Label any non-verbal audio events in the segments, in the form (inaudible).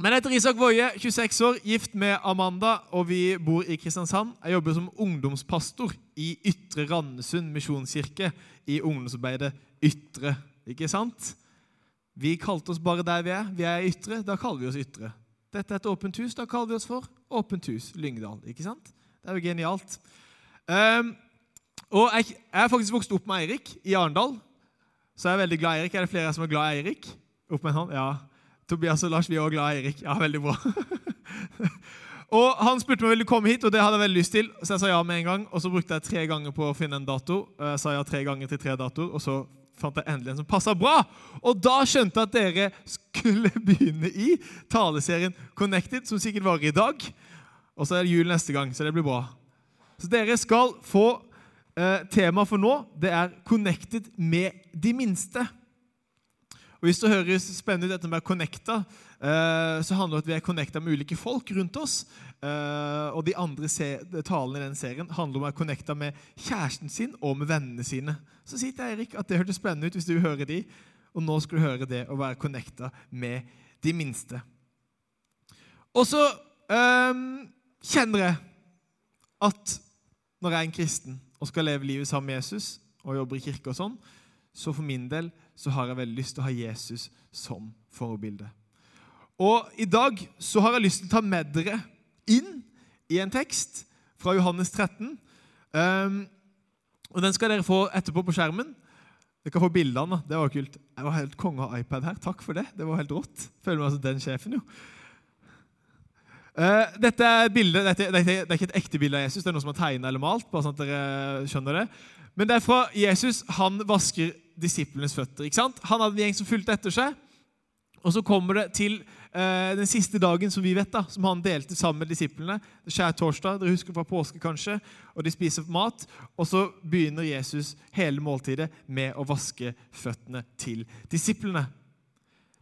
Men jeg heter Isak Woie, 26 år, gift med Amanda, og vi bor i Kristiansand. Jeg jobber som ungdomspastor i Ytre Randesund misjonskirke i ungdomsarbeidet Ytre. Ikke sant? Vi kalte oss bare der vi er. Vi er Ytre. Da kaller vi oss Ytre. Dette er et åpent hus. Da kaller vi oss for Åpent hus Lyngdal. Ikke sant? Det er jo genialt. Um, og jeg, jeg er faktisk vokst opp med Eirik i Arendal, så jeg er veldig glad i Eirik. Er det flere som er glad i Eirik? Opp med en hånd? Ja. Tobias og Lars, vi er også glad i Eirik. Ja, veldig bra. (laughs) og Han spurte meg ville komme hit, og det hadde jeg veldig lyst til. Så jeg sa ja med en gang. Og så brukte jeg tre ganger på å finne en dato. Jeg sa ja tre ganger til tre datoer, og så fant jeg endelig en som passa bra. Og da skjønte jeg at dere skulle (laughs) begynne i taleserien Connected, som sikkert varer i dag. Og så er det jul neste gang, så det blir bra. Så dere skal få eh, Temaet for nå det er 'Connected med de minste'. Og Hvis det høres spennende ut dette med connecta, eh, så handler det om at vi er connecta med ulike folk rundt oss. Eh, og de andre talene i den serien handler om å være connecta med kjæresten sin og med vennene sine. Så sier til Eirik at det hørtes spennende ut hvis du hører de, og nå skal du høre det å være connecta med de minste. Og så um, kjenner jeg at når jeg er en kristen og skal leve livet sammen med Jesus og jobber i kirke og sånn, så for min del så har jeg veldig lyst til å ha Jesus som forbilde. Og i dag så har jeg lyst til å ta med dere inn i en tekst fra Johannes 13. Um, ehm, og Den skal dere få etterpå på skjermen. Dere kan få bildene. Det var kult. Jeg var helt konge av iPad her. Takk for det. Det var helt rått. Føler meg som den sjefen, jo. Uh, dette er bildet, dette, dette, det er ikke et ekte bilde av Jesus, det er noe som er tegna eller malt. bare sånn at dere skjønner det. Men det er fra Jesus. Han vasker disiplenes føtter. ikke sant? Han hadde en gjeng som fulgte etter seg. Og så kommer det til eh, den siste dagen som vi vet da, som han delte sammen med disiplene. Skjærtorsdag, dere husker fra påske kanskje, og de spiser mat. Og så begynner Jesus hele måltidet med å vaske føttene til disiplene.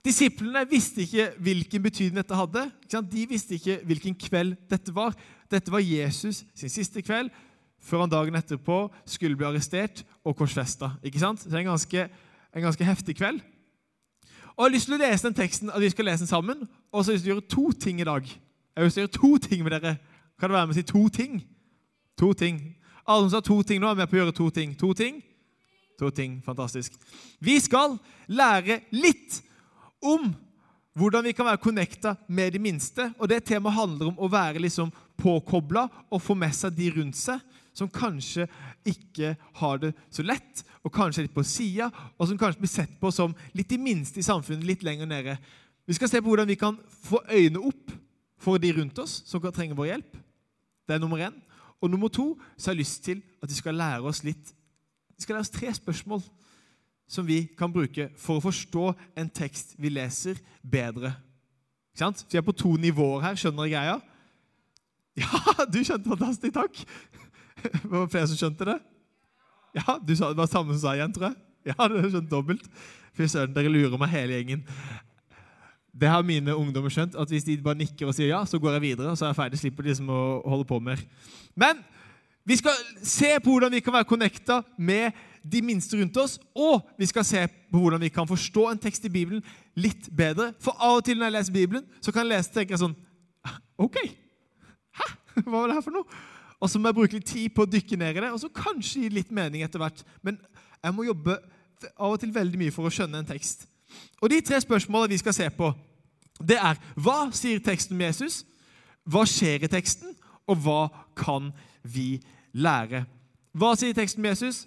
Disiplene visste ikke hvilken betydning dette hadde. De visste ikke hvilken kveld dette var. Dette var Jesus sin siste kveld før han dagen etterpå skulle bli arrestert og korsfesta. Ikke sant? Så det er en ganske, en ganske heftig kveld. Og Jeg har lyst til å lese den teksten, at vi skal lese den sammen. Og så har jeg lyst til å gjøre to ting i dag. Jeg har lyst til å gjøre to ting med dere. Kan det være med å si to ting? To ting. Alle som sa to ting nå, er med på å gjøre to ting. To ting? To ting. Fantastisk. Vi skal lære litt om hvordan vi kan være connecta med de minste. Og det temaet handler om å være liksom påkobla og få med seg de rundt seg som kanskje ikke har det så lett, og kanskje er litt på sida, og som kanskje blir sett på som litt de minste i samfunnet, litt lenger nede. Vi skal se på hvordan vi kan få øynene opp for de rundt oss som kan trenge vår hjelp. Det er nummer én. Og nummer to så har jeg lyst til at vi skal lære oss litt Vi skal lære oss tre spørsmål som vi kan bruke for å forstå en tekst vi leser, bedre. Ikke sant? Vi er på to nivåer her. Skjønner du greia? (laughs) Ja, du skjønte fantastisk. Takk. (laughs) Var det flere som skjønte det? Ja, du sa, Det var samme som sa igjen, tror jeg. Ja, (laughs) du har skjønt dobbelt. Fy søren, dere lurer meg hele gjengen. Det har mine ungdommer skjønt, at hvis de bare nikker og sier ja, så går jeg videre. og så er jeg ferdig, slipper liksom å holde på mer. Men vi skal se på hvordan vi kan være connecta med de minste rundt oss, og vi skal se på hvordan vi kan forstå en tekst i Bibelen litt bedre. For av og til når jeg leser Bibelen, så kan jeg lese og tenke sånn OK! Hæ? (laughs) Hva var det her for noe? Og så må jeg bruke litt tid på å dykke ned i det, og så kanskje gi litt mening etter hvert. Men jeg må jobbe av og til veldig mye for å skjønne en tekst. Og de tre spørsmålene vi skal se på, det er hva sier teksten om Jesus? Hva skjer i teksten? Og hva kan vi lære? Hva sier teksten om Jesus?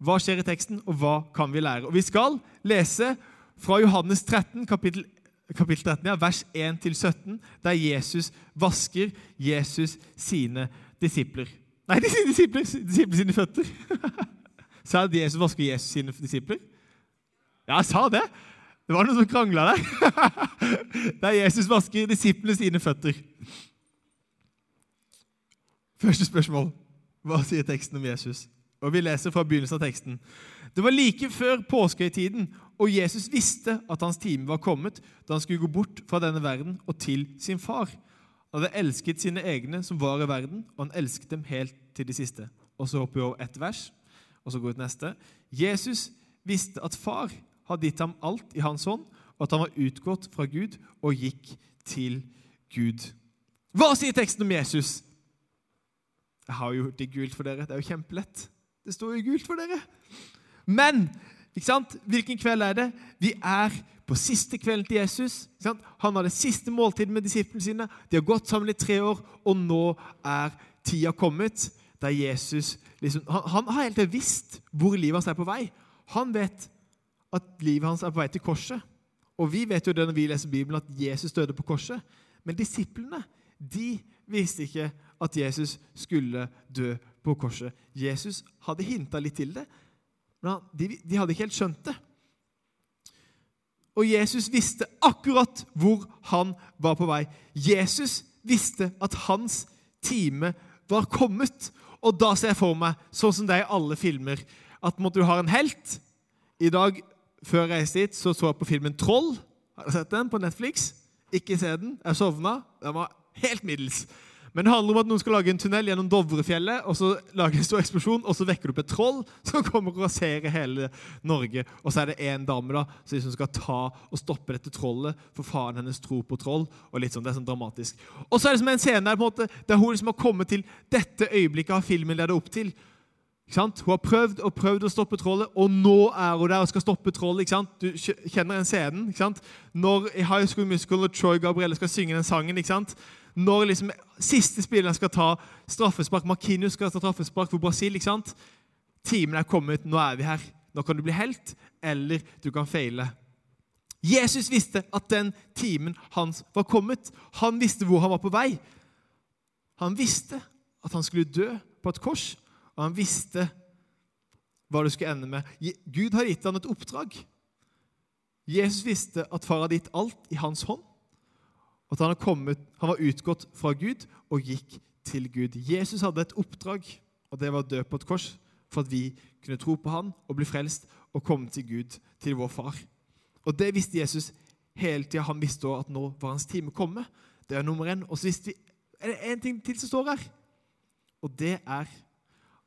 Hva skjer i teksten, og hva kan vi lære? Og Vi skal lese fra Johannes 13, kapittel, kapittel 13, ja, vers 1-17, der Jesus vasker Jesus sine disipler. Nei, de sine disipler, disipler sine føtter. (laughs) sa at Jesus vasker Jesus sine disipler? Ja, jeg sa det. Det var noen som krangla der. (laughs) Der Jesus vasker disiplene sine føtter. Første spørsmål. Hva sier teksten om Jesus? Og Vi leser fra begynnelsen av teksten. Det var like før påskehøytiden, og Jesus visste at hans time var kommet da han skulle gå bort fra denne verden og til sin far. Han hadde elsket sine egne som var i verden, og han elsket dem helt til de siste. Og Så hopper vi over ett vers, og så går vi til neste. Jesus visste at far hadde gitt ham alt i hans hånd, og at han var utgått fra Gud og gikk til Gud. Hva sier teksten om Jesus? Jeg har jo gjort det gult for dere. Det er jo kjempelett. Det står jo gult for dere. Men ikke sant? hvilken kveld er det? Vi er på siste kvelden til Jesus. Han har det siste måltidet med disiplene sine. De har gått sammen i tre år, og nå er tida kommet der Jesus liksom, han, han, har helt visst hvor livet hans er på vei. Han vet at livet hans er på vei til korset. Og vi vet jo det når vi leser Bibelen, at Jesus døde på korset. Men disiplene de visste ikke at Jesus skulle dø på korset. Jesus hadde hinta litt til det, men de, de hadde ikke helt skjønt det. Og Jesus visste akkurat hvor han var på vei. Jesus visste at hans time var kommet. Og da ser jeg for meg, sånn som det er i alle filmer, at måtte du har en helt. I dag, før jeg reiste hit, så så jeg på filmen 'Troll'. Har du sett den på Netflix? Ikke se den. Jeg sovna. Den var helt middels. Men det handler om at noen skal lage en tunnel gjennom Dovrefjellet, og så lage en stor eksplosjon, og så vekker du opp et troll (laughs) som kommer og raserer hele Norge. Og så er det én dame da, som liksom skal ta og stoppe dette trollet, for faren hennes tror på troll. og litt sånn, Det er sånn dramatisk. Og så er det som en scene der på en måte, der hun liksom har kommet til dette øyeblikket av filmen leder opp til. Hun har prøvd og prøvd å stoppe trollet, og nå er hun der og skal stoppe trollet. ikke sant? Du kjenner den scenen. ikke sant? Når i High School Musical og Troy Gabrielle skal synge den sangen, ikke sant? Når liksom siste spilleren skal ta straffespark Markinus skal ta straffespark for Brasil. ikke sant? Timen er kommet, nå er vi her. Nå kan du bli helt, eller du kan feile. Jesus visste at den timen hans var kommet. Han visste hvor han var på vei. Han visste at han skulle dø på et kors, og han visste hva det skulle ende med. Gud har gitt ham et oppdrag. Jesus visste at far hadde gitt alt i hans hånd. At han, kommet, han var utgått fra Gud og gikk til Gud. Jesus hadde et oppdrag, og det var å dø på et kors for at vi kunne tro på han og bli frelst og komme til Gud, til vår far. Og Det visste Jesus hele tida. Han visste også at nå var hans time kommet. Det er nummer én. Og så visste vi er det én ting til som står her. Og det er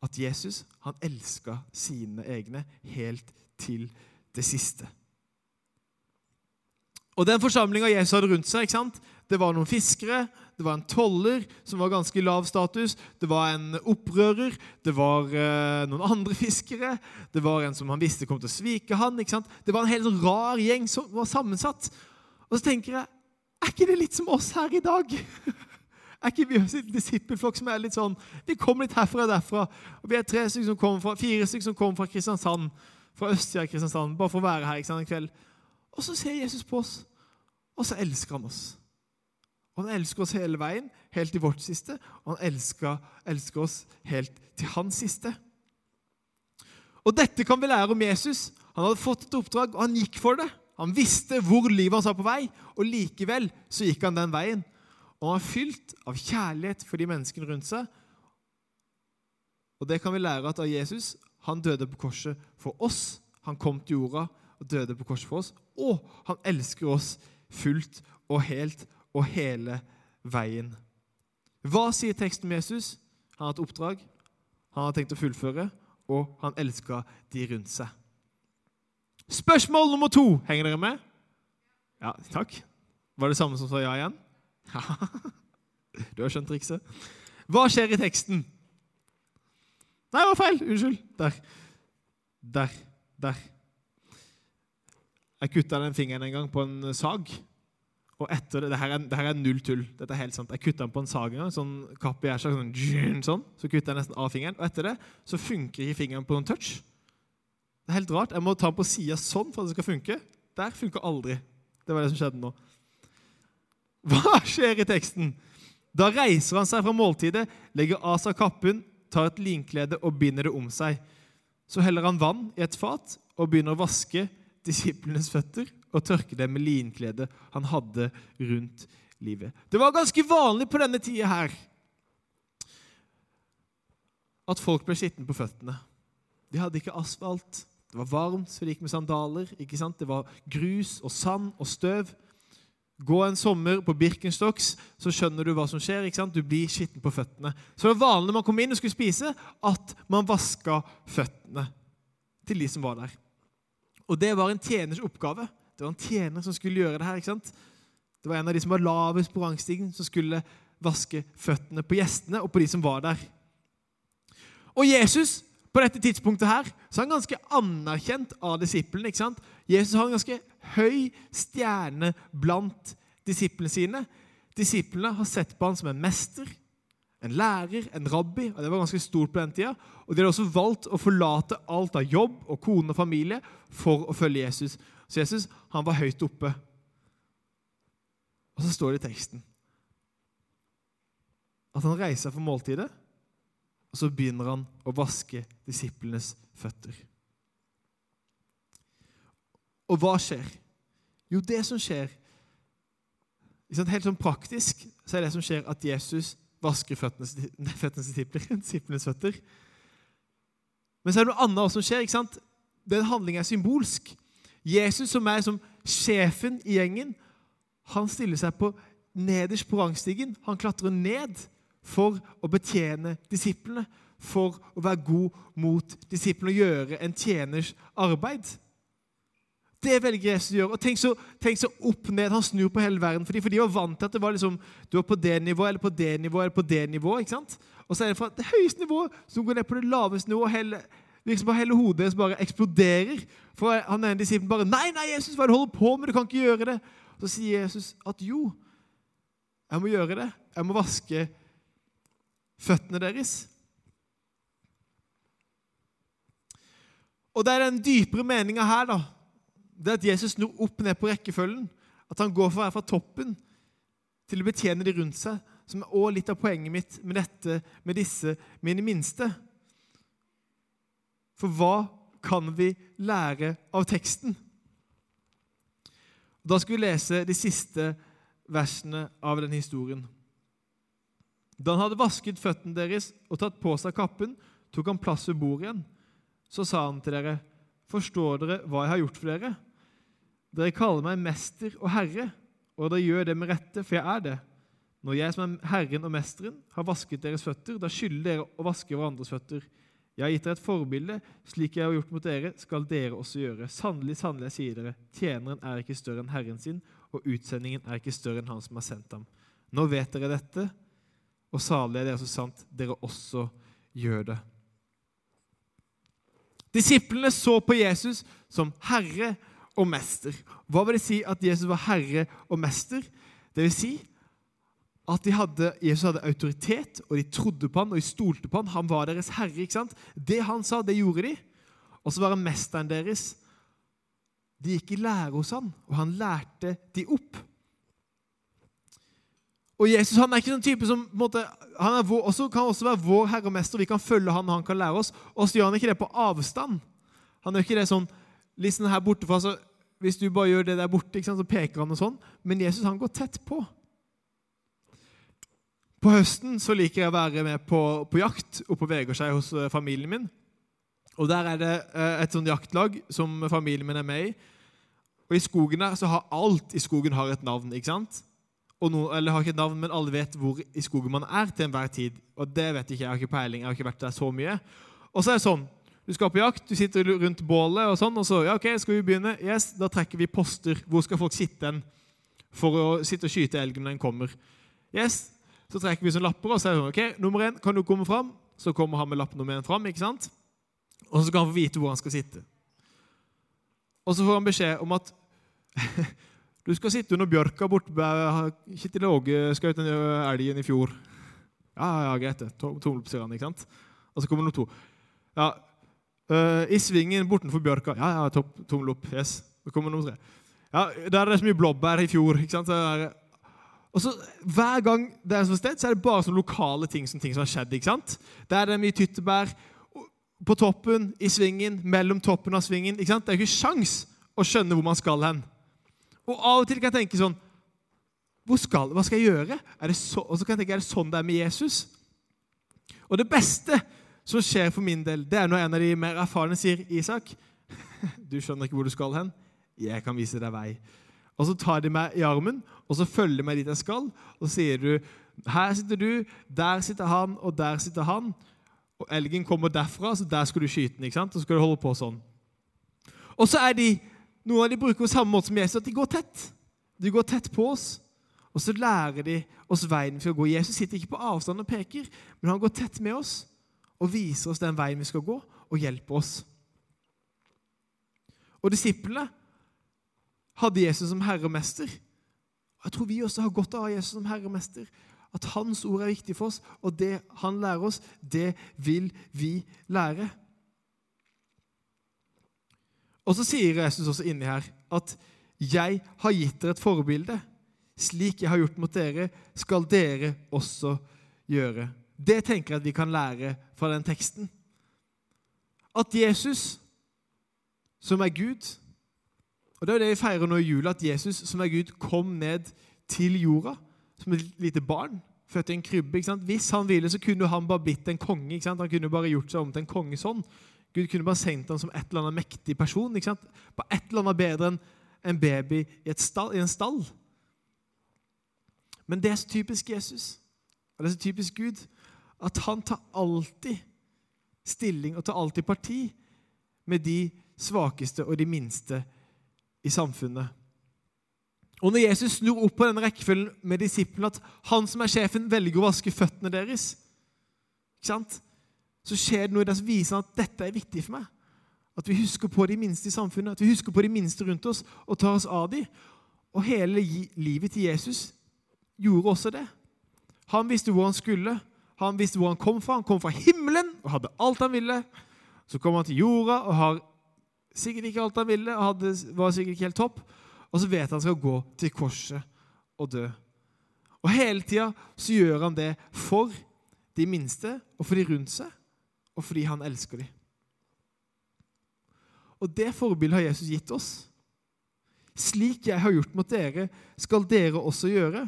at Jesus han elska sine egne helt til det siste. Og den forsamlinga Jesus hadde rundt seg, ikke sant? det var noen fiskere, det var en toller som var ganske lav status, det var en opprører, det var uh, noen andre fiskere, det var en som han visste kom til å svike han, ikke sant? Det var en helt rar gjeng som var sammensatt. Og så tenker jeg er ikke det litt som oss her i dag? (laughs) Er ikke vi en disippelflokk som er litt sånn Vi kommer litt herfra og derfra. og Vi er tre stykker som kommer fra, fire stykker som kommer fra Kristiansand, fra østsida av Kristiansand, bare for å være her ikke sant, en kveld. Og så ser Jesus på oss. Og så elsker han oss. Og Han elsker oss hele veien, helt til vårt siste, og han elsker, elsker oss helt til hans siste. Og Dette kan vi lære om Jesus. Han hadde fått et oppdrag, og han gikk for det. Han visste hvor livet hans var på vei, og likevel så gikk han den veien. Og han var fylt av kjærlighet for de menneskene rundt seg. Og det kan vi lære at av Jesus. Han døde på korset for oss. Han kom til jorda og døde på korset for oss. Og han elsker oss fullt og helt og hele veien. Hva sier teksten om Jesus? Han har et oppdrag, han har tenkt å fullføre, og han elsker de rundt seg. Spørsmål nummer to. Henger dere med? Ja, takk. Var det samme som sa ja igjen? (laughs) Du har skjønt trikset. Hva skjer i teksten? Nei, det var feil. Unnskyld. Der. Der. Der. Jeg kutta den fingeren en gang på en sag. Og etter det, det her, er, det her er null tull. Dette er helt sant. Jeg kutta den på en sag en gang. Sånn kapp i æsja, sånn, sånn. Så kutta jeg nesten av fingeren. Og etter det så funker ikke fingeren på noen touch. Det er helt rart. Jeg må ta den på sida sånn for at det skal funke. Der funker aldri. Det var det som skjedde nå. Hva skjer i teksten? Da reiser han seg fra måltidet, legger av seg kappen, tar et linklede og binder det om seg. Så heller han vann i et fat og begynner å vaske disiplenes føtter og tørke dem med linkledet han hadde rundt livet. Det var ganske vanlig på denne tida her at folk ble skitne på føttene. De hadde ikke asfalt. Det var varmt, så de gikk med sandaler. ikke sant? Det var grus og sand og støv. Gå en sommer på Birkenstocks, så skjønner du hva som skjer. ikke sant? Du blir skitten på føttene. Så det var vanlig når man kom inn og skulle spise, at man vaska føttene til de som var der. Og det var en tjeners oppgave. Det var en tjener som skulle gjøre det her. ikke sant? Det var en av de som var lavest på rangstigen, som skulle vaske føttene på gjestene og på de som var der. Og Jesus på dette tidspunktet her, så er han ganske anerkjent av disiplene. ikke sant? Jesus har en ganske høy stjerne blant disiplene sine. Disiplene har sett på han som en mester, en lærer, en rabbi. og Det var ganske stort på den tida. Og de hadde også valgt å forlate alt av jobb og kone og familie for å følge Jesus. Så Jesus han var høyt oppe. Og så står det i teksten at han reiser for måltidet, og så begynner han å vaske disiplenes føtter. Og hva skjer? Jo, det som skjer Helt sånn praktisk så er det som skjer, at Jesus vasker føttene (laughs) føttenes (laughs) disiplenes føtter. Men så er det noe annet som skjer. ikke sant? Den handlingen er symbolsk. Jesus, som er som sjefen i gjengen, han stiller seg på nederst på rangstigen. Han klatrer ned for å betjene disiplene, for å være god mot disiplene og gjøre en tjeners arbeid. Det velger Jesus å gjøre. Og tenk så, tenk så, opp ned. Han snur på hele verden. For de, var vant til at det var liksom, du var på det nivået, eller på det nivået, eller på det nivået. ikke sant? Og så er det fra det høyeste nivået som går ned på det laveste nivået. Hele, liksom bare Hele hodet deres bare eksploderer. For han ene disippelen bare 'Nei, nei, Jesus, hva er det du holder på med? Du kan ikke gjøre det.' Så sier Jesus at jo, jeg må gjøre det. Jeg må vaske føttene deres. Og det er den dypere meninga her, da det er at Jesus snur opp ned på rekkefølgen. At han går fra, fra toppen til å betjene de rundt seg, som er også litt av poenget mitt med dette, med disse mine minste. For hva kan vi lære av teksten? Da skal vi lese de siste versene av den historien. Da han hadde vasket føttene deres og tatt på seg kappen, tok han plass ved bordet igjen. Så sa han til dere, Forstår dere hva jeg har gjort for dere? Dere kaller meg mester og herre, og dere gjør det med rette, for jeg er det. Når jeg som er Herren og Mesteren har vasket deres føtter, da skylder dere å vaske hverandres føtter. Jeg har gitt dere et forbilde, slik jeg har gjort mot dere, skal dere også gjøre. Sannelig, sannelig, jeg sier dere, tjeneren er ikke større enn Herren sin, og utsendingen er ikke større enn Han som har sendt ham. Nå vet dere dette, og salig er det så sant dere også gjør det. Disiplene så på Jesus som herre og mester. Hva vil det si at Jesus var herre og mester? Det vil si at hadde, Jesus hadde autoritet, og de trodde på han, og de stolte på han. Han var deres herre. ikke sant? Det han sa, det gjorde de. Og så var han mesteren deres. De gikk i lære hos han, og han lærte de opp. Og Jesus han er ikke sånn type som måte, han vår, også, kan også være vår herre og mester. Vi kan følge han, og han kan lære oss. Og så gjør han ikke det på avstand. Han gjør ikke det sånn sånn her borte for, altså, Hvis du bare gjør det der borte, sant, så peker han og sånn. Men Jesus han går tett på. På høsten så liker jeg å være med på, på jakt oppe på Vegårshei hos eh, familien min. Og Der er det eh, et sånt jaktlag som familien min er med i. Og I skogen der så har alt i skogen har et navn. ikke sant? noen, eller har ikke et navn, men alle vet hvor i skogen man er til enhver tid. Og det vet ikke jeg. Jeg har ikke peiling. Jeg har ikke vært der så mye. Og så er det sånn du skal på jakt, du sitter rundt bålet, og sånn, og så ja, ok, skal vi begynne? Yes, Da trekker vi poster. Hvor skal folk sitte hen for å sitte og skyte elgen når den kommer? Yes, Så trekker vi sånn lapper, og så er sånn ok, nummer én, kan du komme fram? Så kommer han med lapp nummer én fram, ikke sant? Og så skal han få vite hvor han skal sitte. Og så får han beskjed om at (laughs) Du skal sitte under bjørka borte Kjetil Åge skjøt den elgen i fjor. Ja, ja, greit det. Tommel opp, sier han. ikke sant? Og så kommer nummer to. Ja, uh, I svingen bortenfor bjørka. Ja, ja, topp, tommel opp. Yes. Så kommer nummer tre. Ja, Der er det så mye blåbær i fjor. ikke sant? Og så Hver gang det er et sted, så er det bare sånne lokale ting som, ting som har skjedd. ikke sant? Der er det mye tyttebær på toppen, i svingen, mellom toppen av svingen. ikke sant? Det er jo ikke sjans å skjønne hvor man skal hen. Og av og til kan jeg tenke sånn hvor skal, Hva skal jeg gjøre? Så, og så kan jeg tenke, er det sånn det er med Jesus? Og det beste som skjer for min del, det er når en av de mer erfarne sier, 'Isak, (laughs) du skjønner ikke hvor du skal hen. Jeg kan vise deg vei.' Og så tar de meg i armen og så følger de meg dit jeg skal. Og så sier du, 'Her sitter du, der sitter han, og der sitter han.' Og elgen kommer derfra, så der skal du skyte den. ikke sant? Og så skal du holde på sånn. Og så er de noen av de bruker samme måte som Jesus, at de går tett. De går tett på oss. Og så lærer de oss veien vi skal gå. Jesus sitter ikke på avstand og peker, men han går tett med oss og viser oss den veien vi skal gå, og hjelper oss. Og disiplene hadde Jesus som herre og mester. Jeg tror vi også har godt av Jesus som herre og mester. At hans ord er viktig for oss, og det han lærer oss, det vil vi lære. Og så sier Jesus også inni her at 'jeg har gitt dere et forbilde'. Slik jeg har gjort mot dere, skal dere også gjøre. Det tenker jeg at vi kan lære fra den teksten. At Jesus, som er Gud Og Det er jo det vi feirer nå i jula, at Jesus, som er Gud, kom ned til jorda som et lite barn. Født i en krybbe. ikke sant? Hvis han ville, så kunne han bare blitt en konge. ikke sant? Han kunne bare gjort seg om til en konge sånn. Gud kunne bare sendt ham som et eller annet mektig person. ikke sant? Bare et eller annet bedre enn en baby i, stall, i en stall. Men det er så typisk Jesus, og det er så typisk Gud, at han tar alltid stilling og tar alltid parti med de svakeste og de minste i samfunnet. Og Når Jesus snur opp på denne rekkefølgen med disiplene, at han som er sjefen, velger å vaske føttene deres, så skjer det noe der som viser at dette er viktig for meg. At vi husker på de minste i samfunnet, at vi husker på de minste rundt oss og tar oss av dem. Og hele livet til Jesus gjorde også det. Han visste hvor han skulle. Han visste hvor han kom fra. Han kom fra himmelen og hadde alt han ville. Så kom han til jorda og har sikkert ikke alt han ville og hadde, var sikkert ikke helt topp. Og så vet han han skal gå til korset og dø. Og hele tida så gjør han det for de minste og for de rundt seg, og fordi han elsker dem. Og det forbildet har Jesus gitt oss. Slik jeg har gjort mot dere, skal dere også gjøre.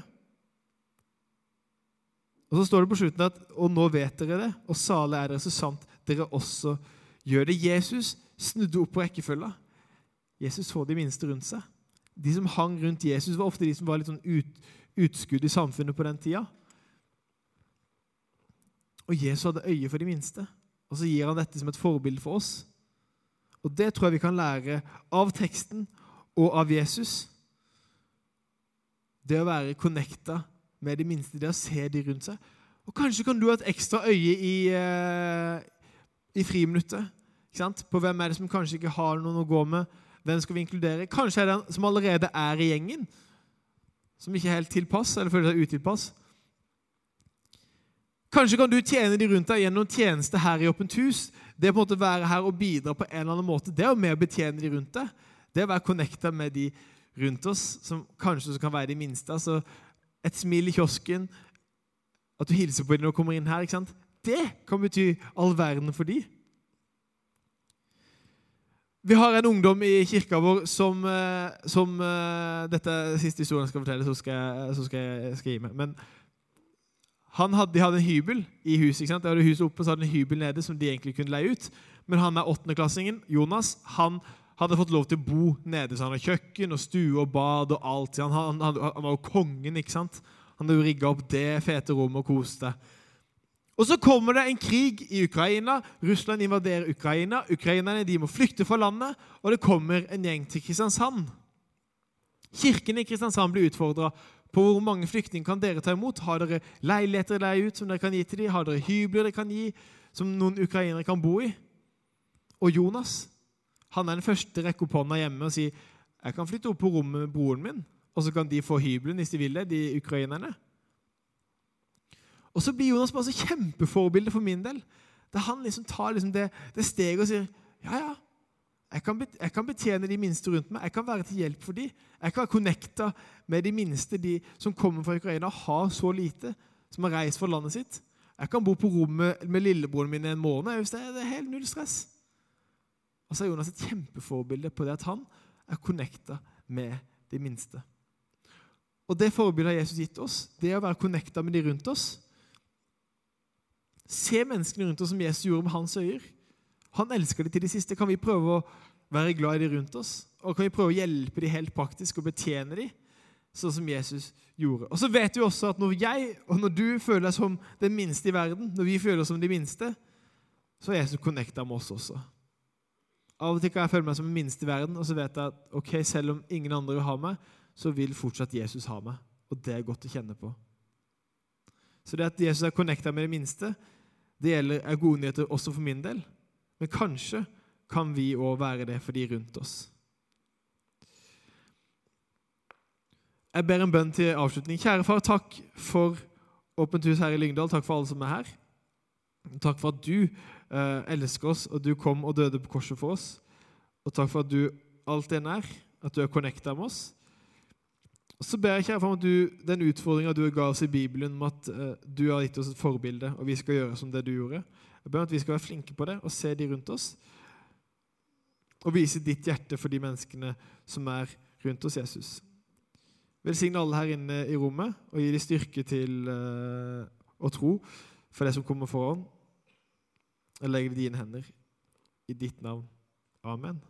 Og så står det på slutten at og nå vet dere det, og salig er dere så sant dere også gjør det. Jesus snudde opp på rekkefølga. Jesus så de minste rundt seg. De som hang rundt Jesus, var ofte de som var litt sånn ut, utskudd i samfunnet på den tida. Og Jesus hadde øye for de minste, og så gir han dette som et forbilde for oss. Og Det tror jeg vi kan lære av teksten og av Jesus. Det å være connecta med de minste, det å se de rundt seg. Og Kanskje kan du ha et ekstra øye i, uh, i friminuttet. På hvem er det som kanskje ikke har noen å gå med. Hvem skal vi inkludere? Kanskje er det den som allerede er i gjengen, som ikke er helt tilpass, eller føler seg utilpass. Kanskje kan du tjene de rundt deg gjennom tjeneste her i Åpent hus. Det på en måte være her og bidra på en eller annen måte, det er å betjene de rundt deg. Det å være connecta med de rundt oss, som kanskje kan være de minste. altså et smil i kiosken, at du hilser på dem når du kommer inn her. ikke sant? Det kan bety all verden for dem. Vi har en ungdom i kirka vår som, eh, som eh, Dette er siste historien jeg skal fortelle, så skal jeg, så skal jeg, skal jeg gi meg. Men hadde, de hadde en hybel i huset. ikke sant? De hadde huset oppe, så hadde de en hybel nede som de egentlig kunne leie ut. Men han er åttendeklassingen, Jonas. han hadde fått lov til å bo nede. så Han hadde kjøkken og stue og bad og alt. Han, han, han, han var jo kongen, ikke sant? Han hadde jo rigga opp det fete rommet og koste. Og så kommer det en krig i Ukraina. Russland invaderer Ukraina. Ukrainerne de må flykte fra landet, og det kommer en gjeng til Kristiansand. Kirken i Kristiansand blir utfordra på hvor mange flyktninger kan dere ta imot. Har dere leiligheter leie ut som dere kan gi til dem? Har dere hybler dere kan gi, som noen ukrainere kan bo i? Og Jonas han er den første rekke opp hånda hjemme og si jeg kan flytte opp på rommet med broren min, og så kan de få hybelen hvis de vil det, de ukrainerne. Og så blir Jonas bare så kjempeforbilde for min del. Der han liksom tar liksom det, det steget og sier ja, ja, jeg kan, jeg kan, betjene de minste rundt meg. Jeg kan være til hjelp for dem. Jeg kan være connecta med de minste, de som kommer fra Ukraina og har så lite, som har reist fra landet sitt. Jeg kan bo på rommet med lillebroren min en måned. Det er helt null stress. Og så er Jonas et kjempeforbilde på det at han er connecta med de minste. Og Det forbildet har Jesus gitt oss, det å være connecta med de rundt oss. Se menneskene rundt oss som Jesus gjorde med hans øyer. Han elsker de til de siste. Kan vi prøve å være glad i de rundt oss? Og kan vi prøve å hjelpe de helt praktisk og betjene de, sånn som Jesus gjorde? Og så vet vi også at når jeg og når du føler deg som den minste i verden, når vi føler oss som de minste, så er Jesus connecta med oss også. Av og til kan jeg føle meg som den minste i verden, og så vet jeg at ok, selv om ingen andre vil ha meg, så vil fortsatt Jesus ha meg. og det er godt å kjenne på. Så det at Jesus er connecta med det minste, det gjelder, er gode nyheter også for min del. Men kanskje kan vi òg være det for de rundt oss. Jeg ber en bønn til avslutning. Kjære far, takk for Åpent hus her i Lyngdal. Takk for alle som er her. Takk for at du eh, elsker oss, og du kom og døde på korset for oss. Og takk for at du alltid er nær, at du er connecta med oss. Og så ber jeg kjære for at du, den utfordringa du ga oss i Bibelen om at eh, du har gitt oss et forbilde, og vi skal gjøre som det du gjorde. Jeg ber at vi skal være flinke på det og se de rundt oss. Og vise ditt hjerte for de menneskene som er rundt oss, Jesus. Velsigne alle her inne i rommet og gi dem styrke til uh, å tro for det som kommer foran. Og legger det i dine hender. I ditt navn. Amen.